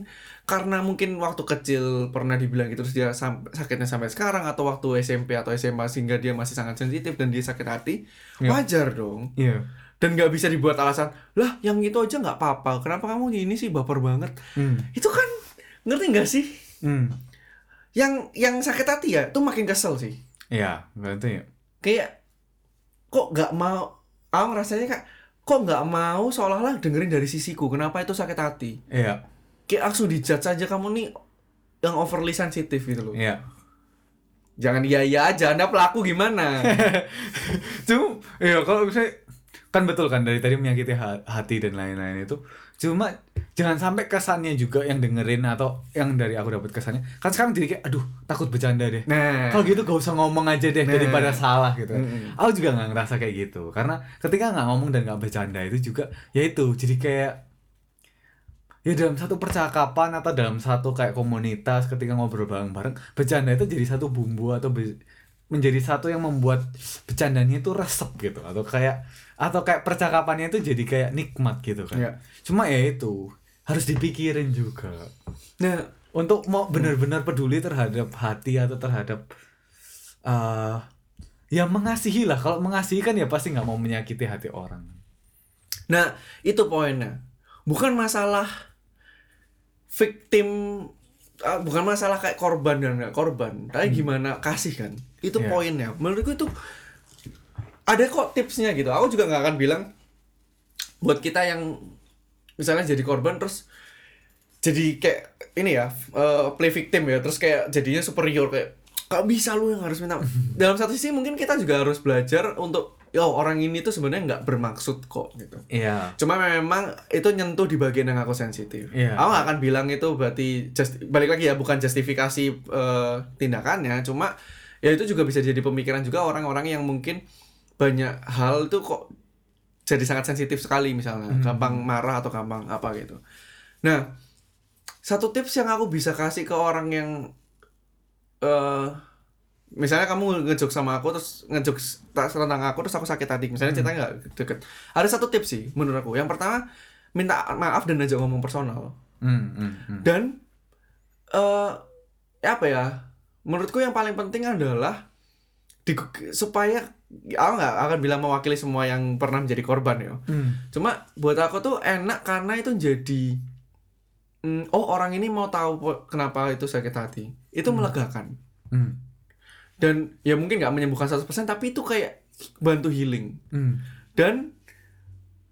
karena mungkin waktu kecil pernah dibilang gitu terus dia sam- sakitnya sampai sekarang atau waktu SMP atau SMA sehingga dia masih sangat sensitif dan dia sakit hati, Ya. wajar dong. iya Dan nggak bisa dibuat alasan, lah yang itu aja nggak apa-apa, kenapa kamu gini sih baper banget? hmm. Itu kan ngerti nggak sih? Hmm. Yang yang sakit hati ya, itu makin kesel sih. iya berarti ya kayak kok nggak mau aku rasanya kayak kok nggak mau seolah-olah dengerin dari sisiku kenapa itu sakit hati? Iya. Kayak langsung dijudge aja kamu nih yang overly sensitif gitu loh. Iya. Jangan iya iya aja anda pelaku gimana? Cuma iya kalau misalnya kan betul kan dari tadi menyakiti ha- hati dan lain-lain itu cuma jangan sampai kesannya juga yang dengerin atau yang dari aku dapat kesannya. Kan sekarang jadi kayak aduh takut bercanda deh. Nah. Kalau gitu gak usah ngomong aja deh Nah. daripada salah gitu. Mm-mm. aku juga nggak ngerasa kayak gitu. Karena ketika nggak ngomong dan nggak bercanda itu juga ya itu jadi kayak ya dalam satu percakapan atau dalam satu kayak komunitas ketika ngobrol bareng-bareng bercanda itu jadi satu bumbu atau be- menjadi satu yang membuat bercandanya itu resep gitu. Atau kayak atau kayak percakapannya itu jadi kayak nikmat gitu kan. Iya. cuma ya itu harus dipikirin juga. Nah untuk mau benar-benar peduli terhadap hati atau terhadap eh ya mengasihi lah. Kalau mengasihi kan ya pasti nggak mau menyakiti hati orang. Nah itu poinnya. Bukan masalah victim ah, bukan masalah kayak korban dan nggak korban. Tapi gimana kasih kan itu Iya. poinnya. Menurutku itu ada kok tipsnya gitu. Aku juga nggak akan bilang buat kita yang misalnya jadi korban terus jadi kayak ini ya eh, play victim ya. Terus kayak jadinya superior kayak gak bisa lu yang harus minta. Dalam satu sisi mungkin kita juga harus belajar untuk yo orang ini tuh sebenarnya nggak bermaksud kok gitu. Iya. Cuma memang itu nyentuh di bagian yang aku sensitif. Iya. Aku gak akan bilang itu berarti just, balik lagi ya bukan justifikasi eh, tindakannya, cuma ya itu juga bisa jadi pemikiran juga orang-orang yang mungkin banyak hal tuh kok jadi sangat sensitif sekali misalnya, Hmm. gampang marah atau gampang apa gitu. Nah, satu tips yang aku bisa kasih ke orang yang eh misalnya kamu ngejok sama aku terus ngejok tentang aku terus aku sakit hati. Misalnya ceritanya nggak deket. Ada satu tips sih menurut aku. Yang pertama minta maaf dan ajak ngomong personal. Hmm, hmm, hmm. dan eh ya apa ya menurutku yang paling penting adalah di, supaya aku nggak akan bilang mewakili semua yang pernah menjadi korban ya Hmm. cuma buat aku tuh enak karena itu jadi mm, oh orang ini mau tahu kenapa itu sakit hati itu melegakan Hmm. dan ya mungkin nggak menyembuhkan 100% tapi itu kayak bantu healing Hmm. dan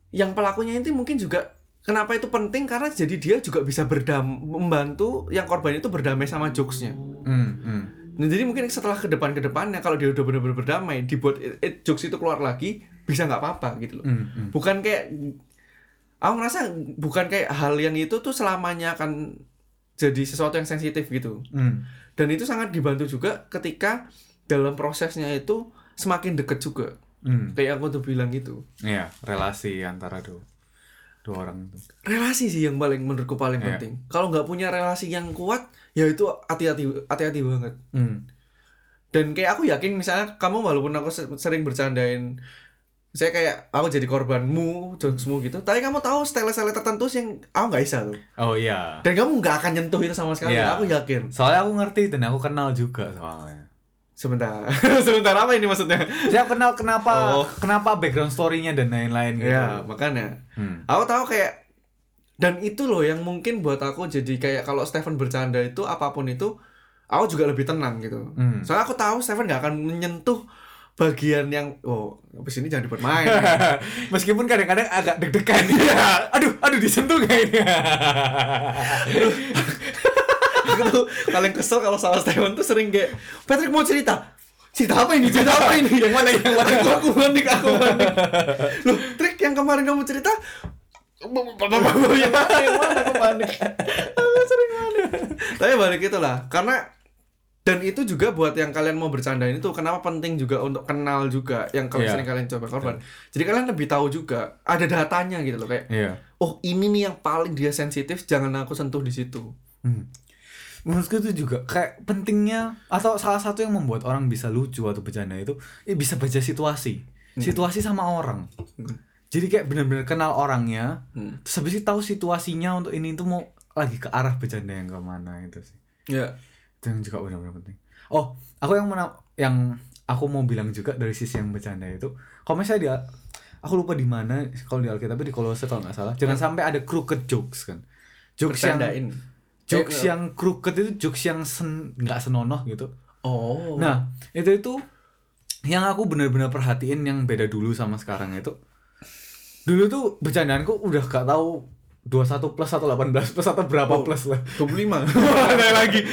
yang pelakunya itu mungkin juga kenapa itu penting karena jadi dia juga bisa berdam membantu yang korban itu berdamai sama jokesnya Hmm. Hmm. Nah, jadi mungkin setelah ke depan ke depannya kalau dia udah benar-benar berdamai dibuat eh, eh, jokes itu keluar lagi bisa nggak apa-apa gitu loh Hmm. Hmm. bukan kayak aku ngerasa bukan kayak hal yang itu tuh selamanya akan jadi sesuatu yang sensitif gitu Hmm. dan itu sangat dibantu juga ketika dalam prosesnya itu semakin deket juga Hmm. kayak aku tuh bilang gitu Iya, relasi antara dua dua orang itu. relasi sih yang paling menurutku paling Iya. penting kalau nggak punya relasi yang kuat ya itu hati-hati hati-hati banget Hmm. dan kayak aku yakin misalnya kamu walaupun aku se- sering bercandain saya kayak aku jadi korbanmu jokesmu gitu tapi kamu tahu style-style tertentu sih yang aku nggak bisa tuh Oh iya. dan kamu nggak akan nyentuh itu sama sekali Iya. aku yakin Soalnya aku ngerti dan aku kenal juga soalnya. Sebentar sebentar apa ini maksudnya Saya kenal kenapa Oh. kenapa background story-nya dan lain-lain gitu. ya makanya Hmm. aku tahu kayak dan itu loh yang mungkin buat aku jadi kayak kalau Stephen bercanda itu apa pun itu aku juga lebih tenang gitu Hmm. soalnya aku tahu Stephen nggak akan menyentuh bagian yang oh habis ini jangan dibuat main Meskipun kadang-kadang agak deg-degan. aduh, aduh disentuh ini? Aku tuh paling kesel kalau sama Stephen tuh sering kayak Patrick mau cerita? Cerita apa ini? Cerita apa ini? Yang mana yang mana? Aku aku panik aku panik. Loh trik yang kemarin kamu cerita? Yang mana yang mana? Aku panik. Aku sering panik. Tapi balik itulah karena dan itu juga buat yang kalian mau bercanda ini tuh kenapa penting juga untuk kenal juga yang kalau Iya. sering kalian coba korban. Jadi kalian lebih tahu juga ada datanya gitu loh kayak Iya. oh ini nih yang paling dia sensitif jangan aku sentuh di situ. Hmm. Menurutku itu juga kayak pentingnya atau salah satu yang membuat orang bisa lucu atau bercanda itu eh, bisa baca situasi, situasi sama orang. Hmm. Jadi kayak benar-benar kenal orangnya, Hmm. terus habis itu tahu situasinya untuk ini tuh mau lagi ke arah bercanda yang ke mana itu sih. ya Itu yang juga benar-benar penting. Oh, aku yang mena- yang aku mau bilang juga dari sisi yang bercanda itu, kalau misalnya dia aku lupa di mana kalau di Alkitab di Kolose kalau nggak salah, jangan sampai ada crooked jokes kan. Jokes yang jokes Eh, yang crooked itu jokes yang sen nggak senonoh gitu. oh Nah, itu itu yang aku benar-benar perhatiin yang beda dulu sama sekarang itu. Dulu tuh bercandaanku udah gak tahu 21 plus atau 18 plus atau berapa Oh. plus lah. 25 Ada lagi.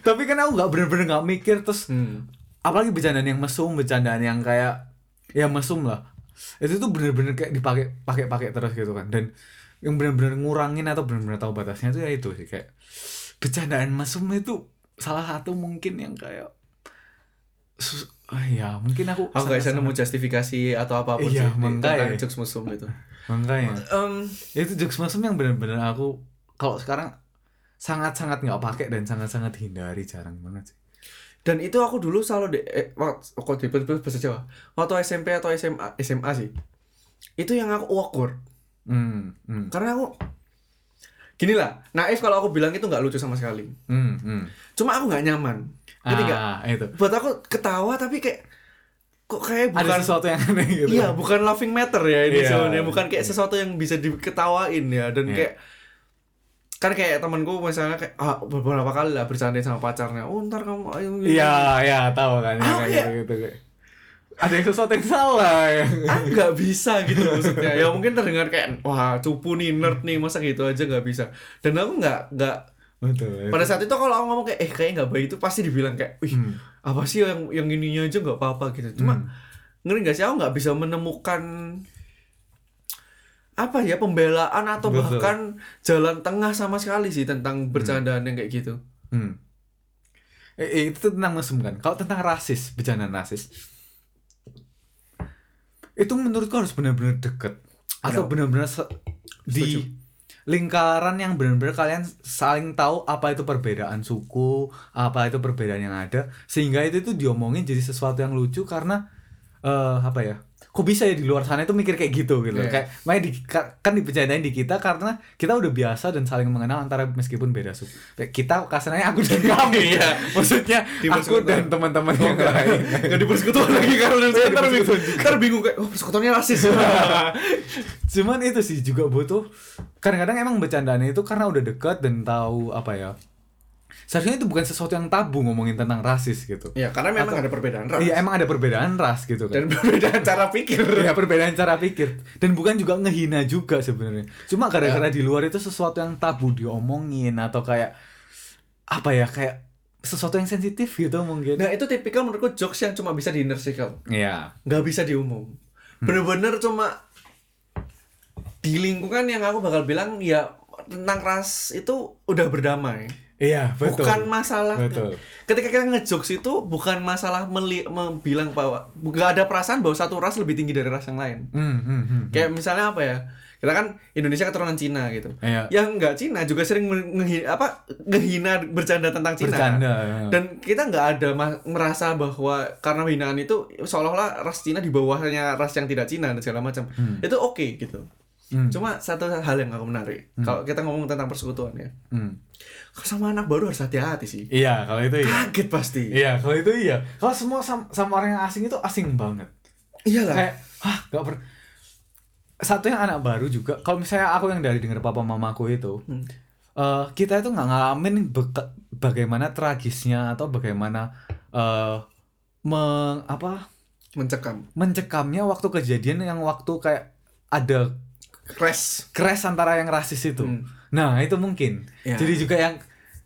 Tapi kan aku nggak bener-bener nggak mikir terus hmm. apalagi bercandaan yang mesum, bercandaan yang kayak ya mesum lah. Itu tuh bener-bener kayak dipakai pakai pakai terus gitu kan. Dan yang bener-bener ngurangin atau bener-bener tahu batasnya tuh ya itu sih kayak bercandaan mesum itu salah satu mungkin yang kayak sus- ah, ya mungkin aku Aku gak bisa nemu justifikasi atau apa pun Iya, sih makanya. tentang jokes musuh itu. makanya Em, itu jokes mesum yang bener-bener aku kalau sekarang sangat-sangat nggak pakai dan sangat-sangat hindari jarang banget sih dan itu aku dulu selalu di eh, waktu di bahasa Jawa. Waktu SMP atau SMA SMA sih. Itu yang aku awkward. Hmm, hmm, Karena aku gini lah, naif kalau aku bilang itu nggak lucu sama sekali. hmm, hmm. Cuma aku nggak nyaman. Nggak? ah itu Buat aku ketawa tapi kayak kok kayak bukan ada sesuatu yang aneh gitu Iya, bukan laughing matter ya ini Iya. sebenarnya, bukan kayak sesuatu yang bisa diketawain ya dan Iya. kayak kan kayak temanku misalnya kayak ah, beberapa kali lah bercanda sama pacarnya, oh ntar kamu ayo gini." iya iya tahu kan yang Ah, kayak iya. gitu gitu ada yang sesuatu yang salah ya ah nggak bisa gitu maksudnya ya mungkin terdengar kayak wah cupu nih nerd nih masa gitu aja nggak bisa dan aku nggak nggak betul pada saat itu kalau aku ngomong kayak eh kayak nggak baik itu pasti dibilang kayak wih Hmm. apa sih yang yang ininya aja nggak apa-apa gitu cuma Hmm. ngeri nggak sih aku nggak bisa menemukan apa ya pembelaan atau Betul. bahkan jalan tengah sama sekali sih tentang bercandaan yang kayak gitu Hmm. Eh, eh, itu tentang mesum kan. Kalau tentang rasis, bercandaan rasis. Itu menurutku harus benar-benar deket atau benar-benar di lingkaran yang benar-benar kalian saling tahu apa itu perbedaan suku, apa itu perbedaan yang ada sehingga itu tuh diomongin jadi sesuatu yang lucu karena eh apa ya? Kok bisa ya di luar sana itu mikir kayak gitu gitu. Iya. Kayak makanya di, ka- kan dibicarain di kita karena kita udah biasa dan saling mengenal antara meskipun beda suku. Kayak kita kasarnya aku dan kamu Iya. Maksudnya Di aku dan teman-teman yang lain. nggak di persekutuan lagi karena Iya, ntar bingung ntar bingung kayak oh persekutuannya rasis Cuman itu sih juga butuh kadang-kadang emang bercandaannya itu karena udah dekat dan tahu apa ya. Seharusnya itu bukan sesuatu yang tabu ngomongin tentang rasis gitu. ya karena memang ada perbedaan ras Iya emang ada perbedaan ras gitu kan. dan perbedaan cara pikir Iya perbedaan cara pikir dan bukan juga ngehina juga sebenarnya. Cuma gara-gara Ya. di luar itu sesuatu yang tabu diomongin atau kayak apa ya kayak sesuatu yang sensitif gitu mungkin. nah itu tipikal menurutku jokes yang cuma bisa di inner circle Iya. nggak bisa di umum bener-bener cuma di lingkungan yang aku bakal bilang ya tentang ras itu udah berdamai Iya, betul. bukan masalah Betul. ketika kita ngejokes itu bukan masalah meli- bilang bahwa nggak ada perasaan bahwa satu ras lebih tinggi dari ras yang lain Hmm, hmm, hmm. kayak misalnya apa ya kita kan Indonesia keturunan Cina gitu Iya. yang nggak Cina juga sering ngehi- apa ngehina bercanda tentang Cina Bercanda. ya. dan kita nggak ada merasa bahwa karena hinaan itu seolah-olah ras Cina di bawahnya ras yang tidak Cina dan segala macam itu oke gitu Hmm. cuma satu hal yang aku menarik kalau kita ngomong tentang persekutuan ya Hmm. Sama anak baru harus hati-hati sih Iya, kalau itu iya. kaget pasti Iya, kalau itu iya. Kalau semua sama, sama orang yang asing itu asing banget. iyalah Kayak, hah, gak per... Satu yang anak baru juga, kalau misalnya aku yang dari denger papa mamaku itu, Hmm. eh, kita itu nggak ngalamin beka- bagaimana tragisnya atau bagaimana eh meng, apa mencekam mencekamnya waktu kejadian yang waktu kayak ada crash crash antara yang rasis itu. Hmm. Nah, itu mungkin. Ya. Jadi juga yang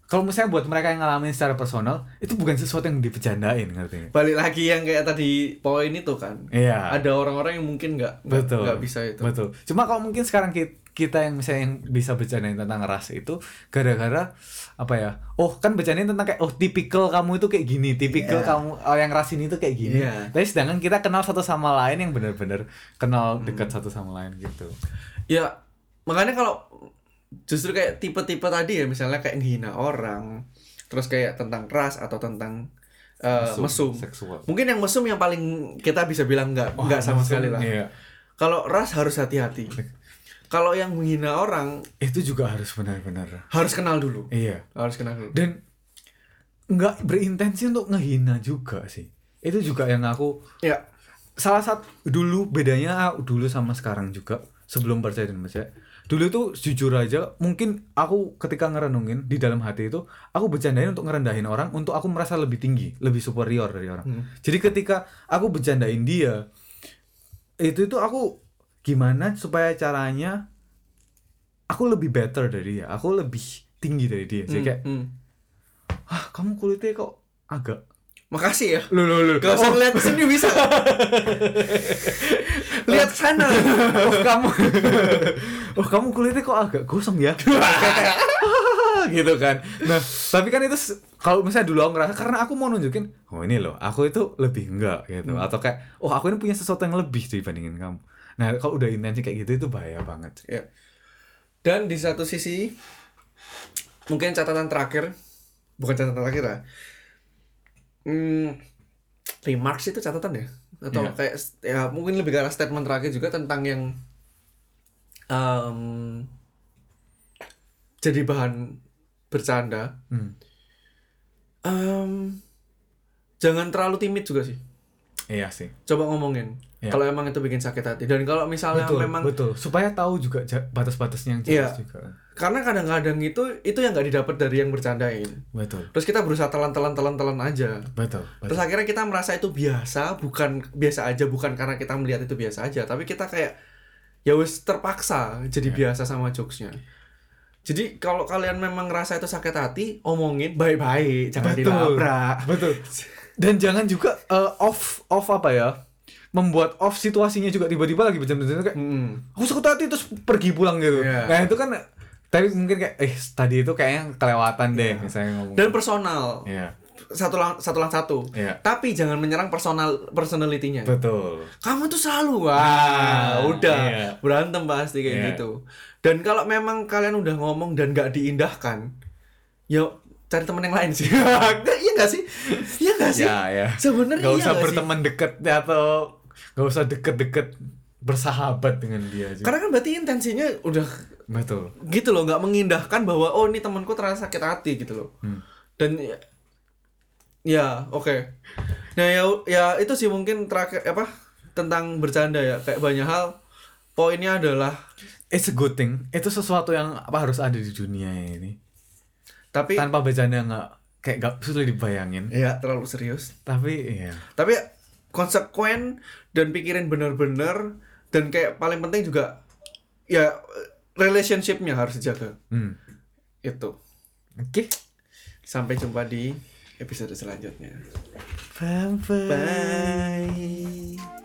kalau misalnya buat mereka yang ngalamin secara personal, itu bukan sesuatu yang dipecandain ngerti balik lagi yang kayak tadi poin itu kan Iya. ada orang-orang yang mungkin nggak nggak- bisa itu Betul. Cuma kalau mungkin sekarang ki- kita yang misalnya yang bisa bercandain tentang ras itu gara-gara apa ya? Oh, kan bercandain tentang kayak oh tipikal kamu itu kayak gini, tipikal Iya. kamu oh, yang ras ini tuh kayak gini. Iya. Tapi sedangkan kita kenal satu sama lain yang benar-benar kenal Hmm. dekat satu sama lain gitu. ya makanya kalau justru kayak tipe-tipe tadi ya misalnya kayak menghina orang terus kayak tentang ras atau tentang uh, mesum, seksual. mungkin yang mesum yang paling kita bisa bilang nggak nggak sama sekali lah Iya. kalau ras harus hati-hati kalau yang menghina orang Itu juga harus benar-benar. harus kenal dulu Iya. harus kenal dulu Dan nggak berintensi untuk ngehina juga sih. Itu juga yang aku ya salah satu dulu bedanya dulu sama sekarang juga sebelum percaya dan percaya dulu tuh jujur aja mungkin aku ketika ngerenungin di dalam hati itu aku bercandain untuk ngerendahin orang untuk aku merasa lebih tinggi lebih superior dari orang Hmm. jadi ketika aku bercandain dia itu itu aku gimana supaya caranya aku lebih better dari dia aku lebih tinggi dari dia jadi Hmm, kayak hmm. ah kamu kulitnya kok agak makasih ya. Lu lu lu. Gak usah ngeliat ke sini bisa. Lihat sana. Oh kamu. Oh kamu kulitnya kok agak gosong ya? Gitu kan. Nah tapi kan itu kalau misalnya dulu aku ngerasa karena aku mau nunjukin oh ini loh aku itu lebih enggak gitu. Atau kayak oh aku ini punya sesuatu yang lebih dibandingin kamu. Nah kalau udah intensi kayak gitu itu bahaya banget. Ya. Dan di satu sisi Mungkin catatan terakhir Bukan catatan terakhir lah hmm, Remarks itu catatan ya? Atau Iya. kayak ya mungkin lebih ke arah statement terakhir juga tentang yang em, Jadi bahan bercanda hmm. Em, Jangan terlalu timid juga sih iya sih Coba ngomongin Iya. Kalau emang itu bikin sakit hati Dan kalau misalnya betul memang betul supaya tahu juga batas-batasnya yang jelas Iya. juga Karena kadang-kadang itu Itu yang nggak didapat dari yang bercandain betul Terus kita berusaha telan-telan telan-telan aja. betul Terus betul akhirnya kita merasa itu biasa, bukan biasa aja, bukan karena kita melihat itu biasa aja, tapi kita kayak ya wis terpaksa jadi Iya. biasa sama jokesnya. Jadi kalau kalian memang ngerasa itu sakit hati, omongin baik-baik, jangan Betul. dilabrak. betul dan jangan juga eh, off off apa ya membuat off situasinya juga tiba-tiba lagi bercanda kayak Hmm. aku sakit hati terus pergi pulang gitu Iya. nah itu kan tapi mungkin kayak eh tadi itu kayaknya kelewatan deh Iya. misalnya ngomong Dan personal, iya satu lang satu lang satu. iya Tapi jangan menyerang personal personalitinya. betul Kamu tuh selalu wah, Nah, udah iya. berantem pasti kayak Iya. gitu. Dan kalau memang kalian udah ngomong dan nggak diindahkan, ya cari temen yang lain sih. iya nggak sih? Iya nggak sih? ya ya Sebenarnya nggak iya usah sih? berteman deket atau nggak usah deket-deket bersahabat dengan dia juga Karena kan berarti intensinya udah betul gitu loh, nggak mengindahkan bahwa oh ini temanku terasa sakit hati gitu loh. Hmm. Dan ya, ya oke. Nah ya ya itu sih mungkin terakhir apa tentang bercanda ya kayak banyak hal. Poinnya adalah it's a good thing itu sesuatu yang apa harus ada di dunia ini tapi tanpa bercanda nggak kayak gak sulit dibayangin ya terlalu serius. tapi iya Tapi konsekuen dan pikirin bener-bener dan kayak paling penting juga ya relationshipnya harus dijaga hmm. itu. oke Sampai jumpa di episode selanjutnya. bye Bye.